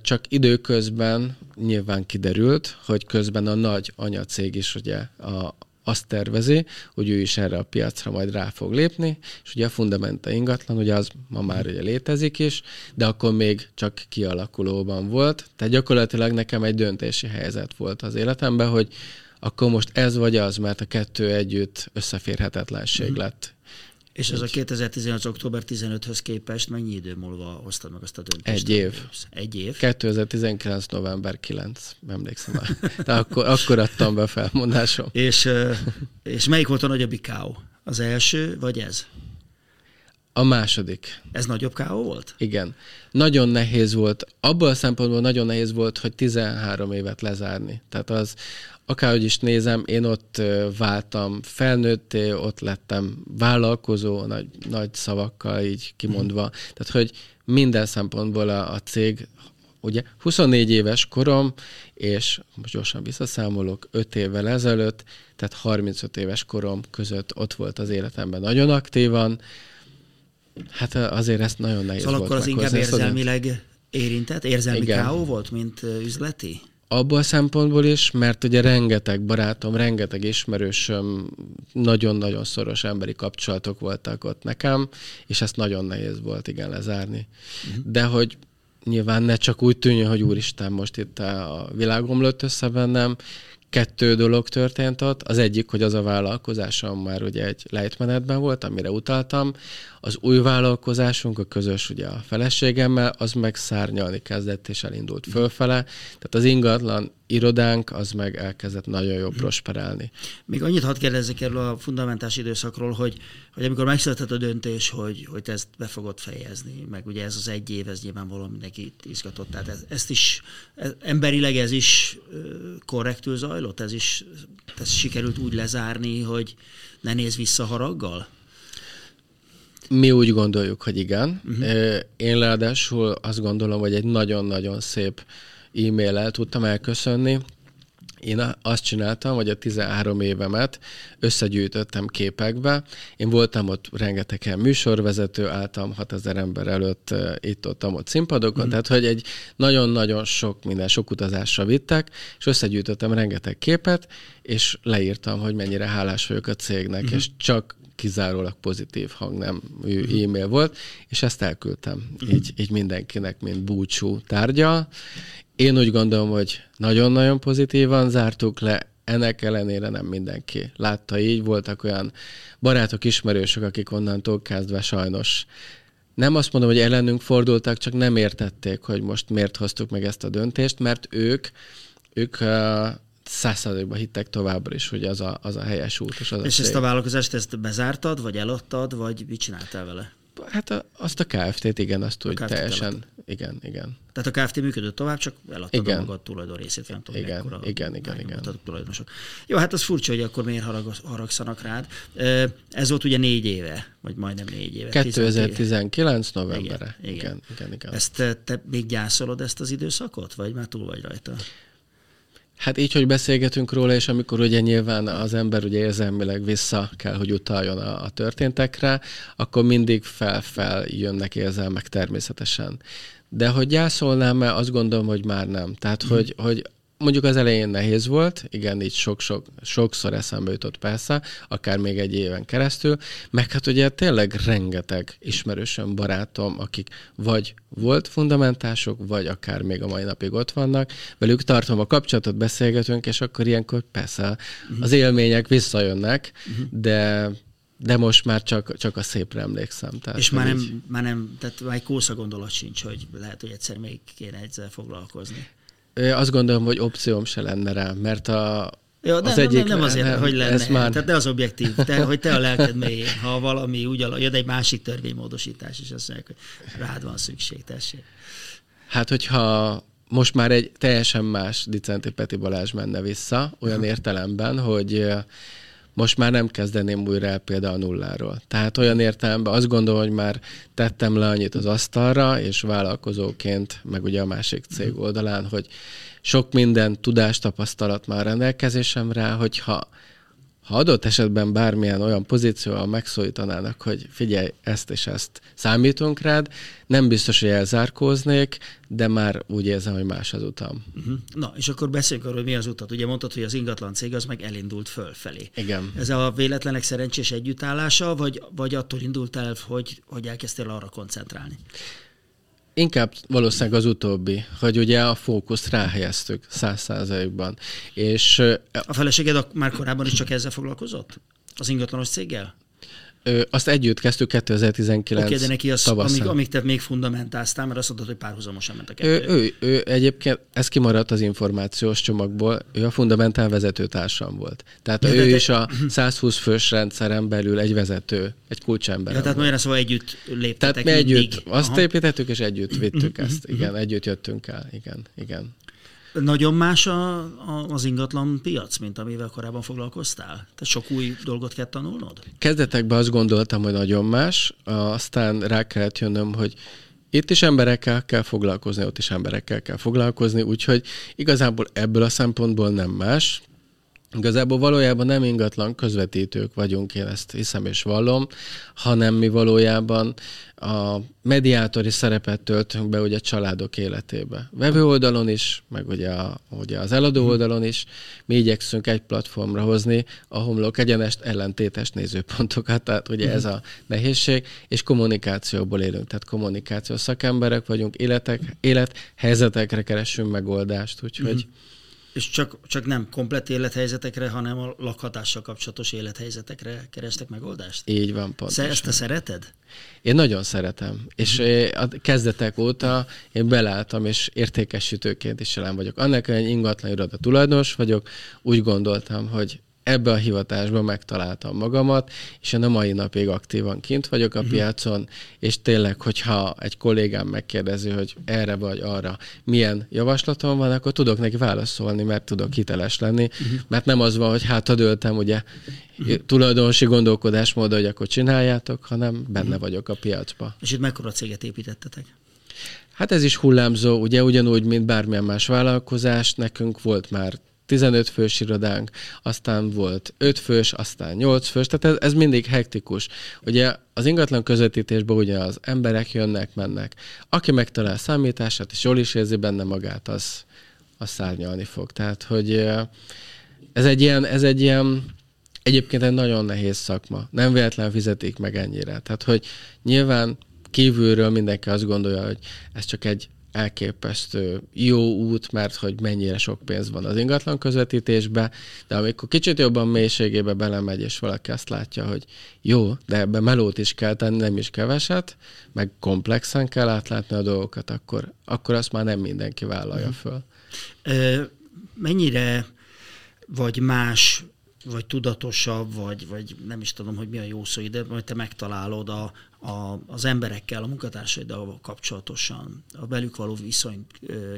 Csak időközben nyilván kiderült, hogy közben a nagy anyacég is ugye a, azt tervezi, hogy ő is erre a piacra majd rá fog lépni, és ugye a fundamenta ingatlan, ugye az ma már ugye létezik is, de akkor még csak kialakulóban volt. Tehát gyakorlatilag nekem egy döntési helyzet volt az életemben, hogy akkor most ez vagy az, mert a kettő együtt összeférhetetlenség mm. lett. És ez a 2018. október 15-höz képest mennyi idő múlva hoztad meg azt a döntést? Egy év. Egy év? 2019. november 9, emlékszem már. De akkor, akkor adtam be felmondásom. és, és melyik volt a nagyobbik káó? Az első, vagy ez? A második. Ez nagyobb káó volt? Igen. Nagyon nehéz volt. Abból a szempontból nagyon nehéz volt, hogy 13 évet lezárni. Tehát az, akárhogy is nézem, én ott váltam felnőtté, ott lettem vállalkozó, nagy, nagy szavakkal így kimondva. Mm. Tehát, hogy minden szempontból a, a cég, ugye 24 éves korom, és most gyorsan visszaszámolok, 5 évvel ezelőtt, tehát 35 éves korom között ott volt az életemben nagyon aktívan, Hát azért ezt nagyon nehéz szóval volt akkor az inkább érzelmileg érintett, érzelmi Igen. káó volt, mint üzleti? Abból a szempontból is, mert ugye rengeteg barátom, rengeteg ismerősöm, nagyon-nagyon szoros emberi kapcsolatok voltak ott nekem, és ezt nagyon nehéz volt igen lezárni. Uh-huh. De hogy nyilván ne csak úgy tűnjön, hogy úristen, most itt a világom lőtt össze bennem, kettő dolog történt ott. Az egyik, hogy az a vállalkozásom már ugye egy lejtmenetben volt, amire utaltam. Az új vállalkozásunk, a közös ugye a feleségemmel, az meg szárnyalni kezdett és elindult fölfele. Tehát az ingatlan irodánk az meg elkezdett nagyon jól prosperálni. Még annyit hadd kérdezzek erről a fundamentás időszakról, hogy, hogy amikor megszületett a döntés, hogy, hogy te ezt be fogod fejezni, meg ugye ez az egy év, ez nyilvánvalóan mindenkit izgatott, tehát ez, ezt is, ez, emberileg ez is korrektül zajlott, ez is ez sikerült úgy lezárni, hogy ne néz vissza haraggal? Mi úgy gondoljuk, hogy igen. Uh-huh. Én ráadásul azt gondolom, hogy egy nagyon-nagyon szép e-mail-el tudtam elköszönni. Én azt csináltam, hogy a 13 évemet összegyűjtöttem képekbe. Én voltam ott rengetegen műsorvezető, álltam 6000 ember előtt itt-ott ott színpadokon, mm. tehát hogy egy nagyon-nagyon sok minden, sok utazásra vittek, és összegyűjtöttem rengeteg képet, és leírtam, hogy mennyire hálás vagyok a cégnek, mm. és csak kizárólag pozitív hangnemű uh-huh. e-mail volt, és ezt elküldtem uh-huh. így, így mindenkinek, mint búcsú tárgya. Én úgy gondolom, hogy nagyon-nagyon pozitívan zártuk le, ennek ellenére nem mindenki látta így. Voltak olyan barátok, ismerősök, akik onnantól kezdve sajnos nem azt mondom, hogy ellenünk fordultak, csak nem értették, hogy most miért hoztuk meg ezt a döntést, mert ők, ők százszerzőkben hittek továbbra is, hogy az a, az a helyes út. És, az és a ezt a vállalkozást ezt bezártad, vagy eladtad, vagy mit csináltál vele? Hát a, azt a KFT-t, igen, azt úgy teljesen, eladtad. igen, igen. Tehát a KFT működött tovább, csak eladtad igen. a magad tulajdon részét, nem tudom, igen, mekkora, igen, igen, igen. A tulajdonosok. Jó, hát az furcsa, hogy akkor miért harag, haragszanak rád. Ez volt ugye négy éve, vagy majdnem négy éve. 2019 novembere. Igen, igen, igen. igen, igen. Ezt te még gyászolod ezt az időszakot, vagy már túl vagy rajta? Hát így, hogy beszélgetünk róla, és amikor ugye nyilván az ember ugye érzelmileg vissza kell, hogy utaljon a, a történtekre, akkor mindig fel-fel jönnek érzelmek természetesen. De hogy gyászolnám-e, azt gondolom, hogy már nem. Tehát, mm. hogy, hogy mondjuk az elején nehéz volt, igen, így sok-sok, sokszor eszembe jutott persze, akár még egy éven keresztül, meg hát ugye tényleg rengeteg ismerősöm, barátom, akik vagy volt fundamentások, vagy akár még a mai napig ott vannak, velük tartom a kapcsolatot, beszélgetünk, és akkor ilyenkor persze uh-huh. az élmények visszajönnek, uh-huh. de de most már csak, csak a szépre emlékszem. Tehát, és már nem, így... már nem, tehát már egy kósza gondolat sincs, hogy lehet, hogy egyszer még kéne ezzel foglalkozni. Azt gondolom, hogy opcióm se lenne rá, mert a, Ja, az nem, egyik, nem azért, nem, hogy lenne, ez már... tehát ne az objektív, te, hogy te a lelked mélyén, ha valami úgy alak, jön egy másik törvénymódosítás, és azt mondják, hogy rád van szükség, tessék. Hát, hogyha most már egy teljesen más Dicenti Peti Balázs menne vissza, olyan értelemben, hogy most már nem kezdeném újra el például a nulláról. Tehát olyan értelemben azt gondolom, hogy már tettem le annyit az asztalra, és vállalkozóként, meg ugye a másik cég mhm. oldalán, hogy sok minden tudástapasztalat már rendelkezésemre, hogyha ha adott esetben bármilyen olyan pozícióval megszólítanának, hogy figyelj, ezt és ezt számítunk rád, nem biztos, hogy elzárkóznék, de már úgy érzem, hogy más az utam. Uh-huh. Na, és akkor beszéljünk arról, hogy mi az utat. Ugye mondtad, hogy az ingatlan cég az meg elindult fölfelé. Igen. Ez a véletlenek szerencsés együttállása, vagy, vagy attól indult el, hogy, hogy elkezdtél arra koncentrálni? Inkább valószínűleg az utóbbi, hogy ugye a fókuszt ráhelyeztük száz százalékban. És a feleséged már korábban is csak ezzel foglalkozott? Az ingatlanos céggel? Ö, azt együtt kezdtük 2019 Oké, okay, de neki az, amíg, amíg te még fundamentáztál, mert azt mondtad, hogy párhuzamosan ment a kettő. Ő, ő, ő, egyébként, ez kimaradt az információs csomagból, ő a fundamentál vezetőtársam volt. Tehát ja, ő te... is a 120 fős rendszeren belül egy vezető, egy kulcsember. Ja, tehát magyarán szóval együtt léptetek Tehát mi együtt, mindig. azt Aha. építettük, és együtt vittük ezt. Igen, együtt jöttünk el. Igen, igen. Nagyon más a, a, az ingatlan piac, mint amivel korábban foglalkoztál? Tehát sok új dolgot kell tanulnod? Kezdetekben azt gondoltam, hogy nagyon más, aztán rá kellett jönnöm, hogy itt is emberekkel kell foglalkozni, ott is emberekkel kell foglalkozni, úgyhogy igazából ebből a szempontból nem más. Igazából valójában nem ingatlan közvetítők vagyunk, én ezt hiszem és vallom, hanem mi valójában a mediátori szerepet töltünk be ugye a családok életébe. Vevő oldalon is, meg ugye, a, ugye az eladó mhm. oldalon is. Mi igyekszünk egy platformra hozni a homlok egyenest ellentétes nézőpontokat, tehát ugye ez mhm. a nehézség, és kommunikációból élünk, tehát kommunikáció szakemberek vagyunk, életek, élethelyzetekre keresünk megoldást, úgyhogy uh-huh és csak, csak nem komplet élethelyzetekre, hanem a lakhatással kapcsolatos élethelyzetekre kerestek megoldást? Így van, pontosan. Ezt te szereted? Én nagyon szeretem, és mm. a kezdetek óta én belálltam, és értékesítőként is jelen vagyok. Annak, egy ingatlan iroda tulajdonos vagyok, úgy gondoltam, hogy ebbe a hivatásba megtaláltam magamat, és én a mai napig aktívan kint vagyok a uh-huh. piacon, és tényleg, hogyha egy kollégám megkérdezi, hogy erre vagy arra milyen javaslatom van, akkor tudok neki válaszolni, mert tudok hiteles lenni, uh-huh. mert nem az van, hogy hát dőltem, ugye uh-huh. tulajdonosi gondolkodásmód, hogy akkor csináljátok, hanem benne uh-huh. vagyok a piacba. És itt mekkora céget építettetek? Hát ez is hullámzó, ugye ugyanúgy, mint bármilyen más vállalkozás, nekünk volt már 15 fős irodánk, aztán volt 5 fős, aztán 8 fős, tehát ez, ez mindig hektikus. Ugye az ingatlan közvetítésben ugye az emberek jönnek, mennek. Aki megtalál számítását, és jól is érzi benne magát, az, az szárnyalni fog. Tehát, hogy ez egy ilyen, ez egy ilyen egyébként egy nagyon nehéz szakma. Nem véletlen fizetik meg ennyire. Tehát, hogy nyilván kívülről mindenki azt gondolja, hogy ez csak egy elképesztő jó út, mert hogy mennyire sok pénz van az ingatlan közvetítésbe, de amikor kicsit jobban mélységébe belemegy, és valaki azt látja, hogy jó, de ebbe melót is kell tenni, nem is keveset, meg komplexen kell átlátni a dolgokat, akkor, akkor azt már nem mindenki vállalja föl. Mennyire vagy más vagy tudatosabb, vagy, vagy nem is tudom, hogy mi a jó szó ide, majd te megtalálod a, a, az emberekkel, a munkatársaiddal kapcsolatosan, a velük való viszony,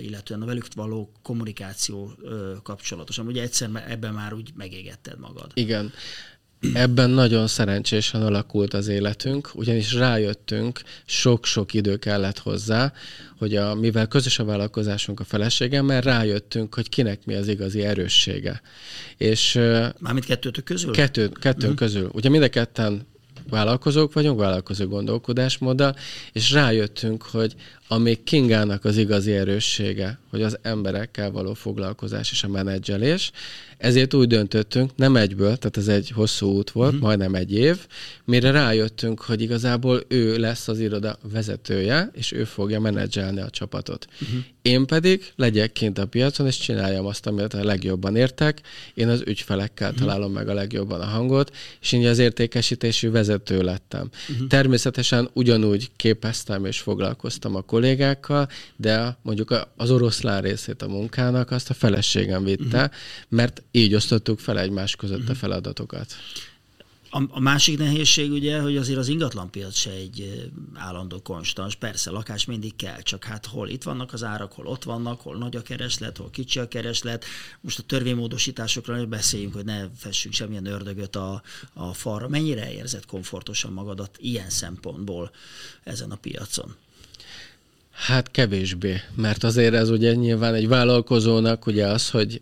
illetően a velük való kommunikáció kapcsolatosan. Ugye egyszer ebben már úgy megégetted magad. Igen. Ebben nagyon szerencsésen alakult az életünk, ugyanis rájöttünk, sok-sok idő kellett hozzá, hogy a, mivel közös a vállalkozásunk a feleségemmel, rájöttünk, hogy kinek mi az igazi erőssége. És, Mármint kettőtök közül? Kettő, kettőnk mm. közül. Ugye mind a ketten vállalkozók vagyunk, vállalkozó gondolkodásmóddal, és rájöttünk, hogy ami Kingának az igazi erőssége, hogy az emberekkel való foglalkozás és a menedzselés, ezért úgy döntöttünk, nem egyből, tehát ez egy hosszú út volt, uh-huh. majdnem egy év, mire rájöttünk, hogy igazából ő lesz az iroda vezetője, és ő fogja menedzselni a csapatot. Uh-huh. Én pedig legyek kint a piacon, és csináljam azt, amit a legjobban értek. Én az ügyfelekkel uh-huh. találom meg a legjobban a hangot, és így az értékesítési vezető lettem. Uh-huh. Természetesen ugyanúgy képeztem és foglalkoztam a kollégákkal, de mondjuk az oroszlán részét a munkának azt a feleségem vitte, uh-huh. mert így osztottuk fel egymás között uh-huh. a mhm. feladatokat. A, a másik nehézség ugye, hogy azért az ingatlanpiac se egy állandó konstans. Persze, lakás mindig kell, csak hát hol itt vannak az árak, hol ott vannak, hol nagy a kereslet, hol kicsi a kereslet. Most a törvénymódosításokról beszéljünk, hogy ne fessünk semmilyen ördögöt a, a falra. Mennyire érzed komfortosan magadat ilyen szempontból ezen a piacon? Hát kevésbé, mert azért ez ugye nyilván egy vállalkozónak ugye az, hogy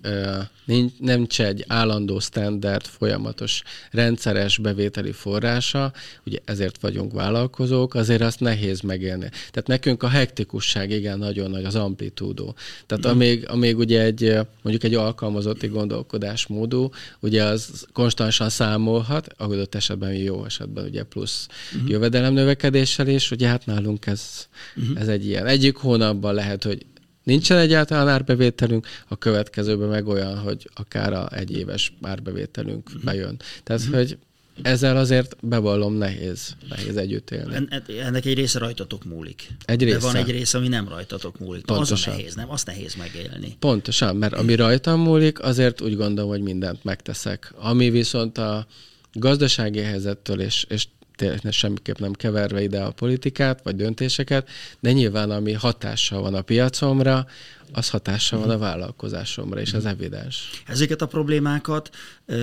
nincs, nem egy állandó standard, folyamatos, rendszeres bevételi forrása, ugye ezért vagyunk vállalkozók, azért azt nehéz megélni. Tehát nekünk a hektikusság igen nagyon nagy, az amplitúdó. Tehát mm. amíg, amíg ugye egy, mondjuk egy alkalmazotti gondolkodásmódú, ugye az konstansan számolhat, adott esetben jó esetben ugye plusz mm. jövedelem növekedéssel is, ugye hát nálunk ez, mm. ez egy ilyen. Egyik hónapban lehet, hogy nincsen egyáltalán árbevételünk, a következőben meg olyan, hogy akár a egyéves árbevételünk uh-huh. bejön. Tehát, uh-huh. hogy ezzel azért bevallom nehéz, nehéz együtt élni. En, ennek egy része rajtatok múlik. Egy része. De van egy része, ami nem rajtatok múlik. Pontosan. Az a nehéz, nem? Azt nehéz megélni. Pontosan, mert ami rajtam múlik, azért úgy gondolom, hogy mindent megteszek. Ami viszont a gazdasági helyzettől és, és tényleg semmiképp nem keverve ide a politikát, vagy döntéseket, de nyilván ami hatással van a piacomra, az hatással van a vállalkozásomra, és ez evidens. Ezeket a problémákat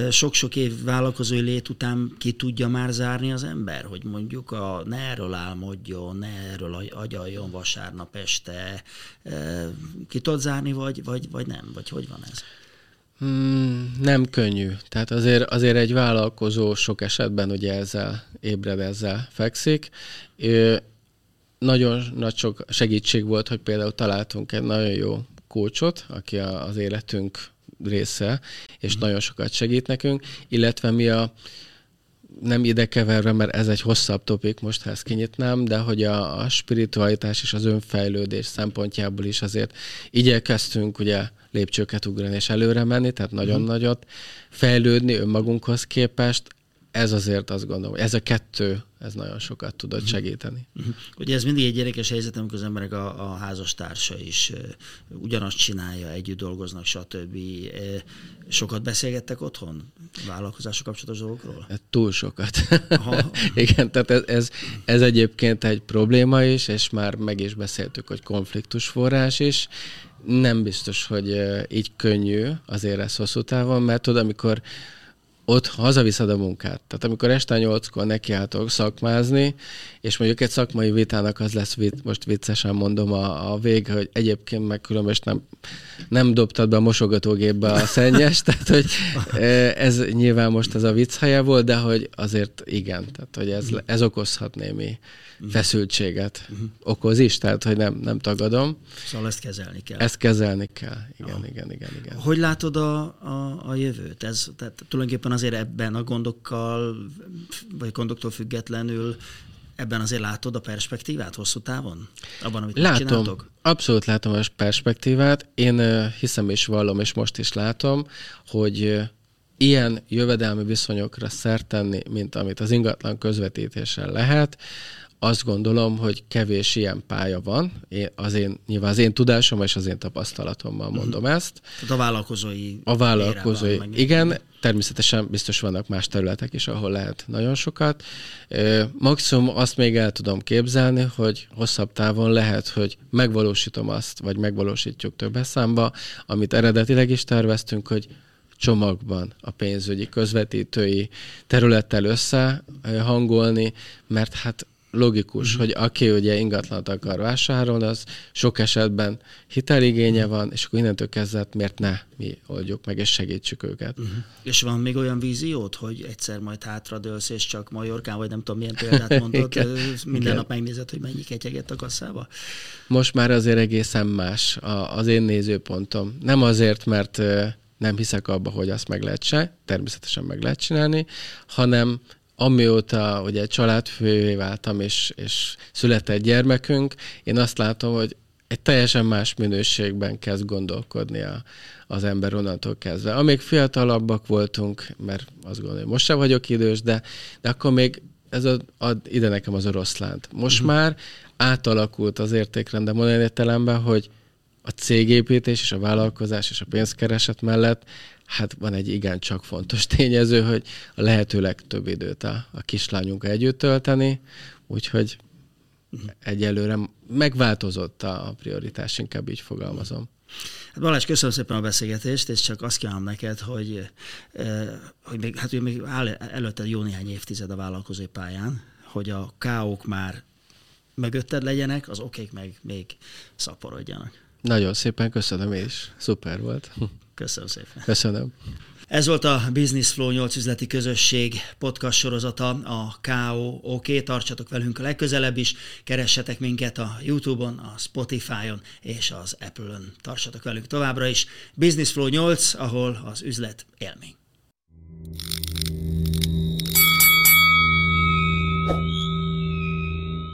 sok-sok év vállalkozói lét után ki tudja már zárni az ember, hogy mondjuk a, ne erről álmodjon, ne erről agyaljon vasárnap este, ki tud zárni, vagy, vagy, vagy nem, vagy hogy van ez? Hmm, nem könnyű. Tehát azért, azért egy vállalkozó sok esetben ugye ezzel ébred, ezzel fekszik. Ő, nagyon nagy sok segítség volt, hogy például találtunk egy nagyon jó kócsot, aki a, az életünk része, és mm. nagyon sokat segít nekünk, illetve mi a nem ide keverve, mert ez egy hosszabb topik, most ha ezt kinyitnám, de hogy a, a spiritualitás és az önfejlődés szempontjából is azért igyekeztünk ugye lépcsőket ugrani és előre menni, tehát nagyon mm. nagyot fejlődni önmagunkhoz képest, ez azért azt gondolom, ez a kettő, ez nagyon sokat tudott uh-huh. segíteni. Uh-huh. Ugye ez mindig egy érdekes helyzet, amikor az emberek a, a házastársa is ugyanazt csinálja, együtt dolgoznak, stb. Sokat beszélgettek otthon vállalkozások kapcsolatos dolgokról? Hát túl sokat. Aha. Igen, tehát ez, ez, ez egyébként egy probléma is, és már meg is beszéltük, hogy konfliktus forrás is. Nem biztos, hogy így könnyű azért ez hosszú távon, mert tudod, amikor ott hazaviszed a munkát. Tehát amikor este nyolckor nekiálltok szakmázni, és mondjuk egy szakmai vitának az lesz, most viccesen mondom a, a vég, hogy egyébként meg különböző nem, nem dobtad be a mosogatógépbe a szennyes, tehát hogy ez nyilván most ez a vicc helye volt, de hogy azért igen, tehát hogy ez, ez okozhat némi uh-huh. feszültséget uh-huh. okoz is, tehát hogy nem, nem tagadom. Szóval ezt kezelni kell. Ezt kezelni kell, igen, Aha. igen, igen, igen. Hogy látod a, a, a jövőt? Ez, tehát tulajdonképpen azért ebben a gondokkal, vagy gondoktól függetlenül ebben azért látod a perspektívát hosszú távon? Abban, amit látom, csináltok? abszolút látom a perspektívát. Én hiszem és vallom, és most is látom, hogy ilyen jövedelmi viszonyokra szert tenni, mint amit az ingatlan közvetítéssel lehet, azt gondolom, hogy kevés ilyen pálya van. Én, az én, nyilván az én tudásom és az én tapasztalatommal mhm. mondom uh-huh. ezt. Tehát a vállalkozói. A vállalkozói. Igen, természetesen biztos vannak más területek is, ahol lehet nagyon sokat. Maximum azt még el tudom képzelni, hogy hosszabb távon lehet, hogy megvalósítom azt, vagy megvalósítjuk több számba, amit eredetileg is terveztünk, hogy csomagban a pénzügyi közvetítői területtel összehangolni, mert hát logikus, mm. hogy aki ugye ingatlant akar vásárolni, az sok esetben hiteligénye van, és akkor innentől kezdve miért ne mi oldjuk meg, és segítsük őket. Uh-huh. És van még olyan víziót, hogy egyszer majd hátradőlsz, és csak Majorkán, vagy nem tudom milyen példát mondod, minden Igen. nap megnézed, hogy mennyi ketyegett a kasszába? Most már azért egészen más az én nézőpontom. Nem azért, mert nem hiszek abba, hogy azt meg lehet se, természetesen meg lehet csinálni, hanem amióta ugye családfővé váltam, és, és született gyermekünk, én azt látom, hogy egy teljesen más minőségben kezd gondolkodni a, az ember onnantól kezdve. Amíg fiatalabbak voltunk, mert azt gondolom, hogy most sem vagyok idős, de, de akkor még ez a, ad ide nekem az oroszlánt. Most uh-huh. már átalakult az értékrendem olyan értelemben, hogy a cégépítés és a vállalkozás és a pénzkereset mellett hát van egy igencsak fontos tényező, hogy a lehető legtöbb időt a, a kislányunkkal együtt tölteni, úgyhogy egyelőre megváltozott a prioritás, inkább így fogalmazom. Hát Balázs, köszönöm szépen a beszélgetést, és csak azt kívánom neked, hogy, eh, hogy még, hát még áll előtte jó néhány évtized a vállalkozói pályán, hogy a káók már mögötted legyenek, az okék meg még szaporodjanak. Nagyon szépen köszönöm én is. Szuper volt. Köszönöm szépen. Köszönöm. Ez volt a Business Flow 8 üzleti közösség podcast sorozata, a KO OK. Tartsatok velünk a legközelebb is, keressetek minket a YouTube-on, a Spotify-on és az Apple-on. Tartsatok velünk továbbra is. Business Flow 8, ahol az üzlet élmény.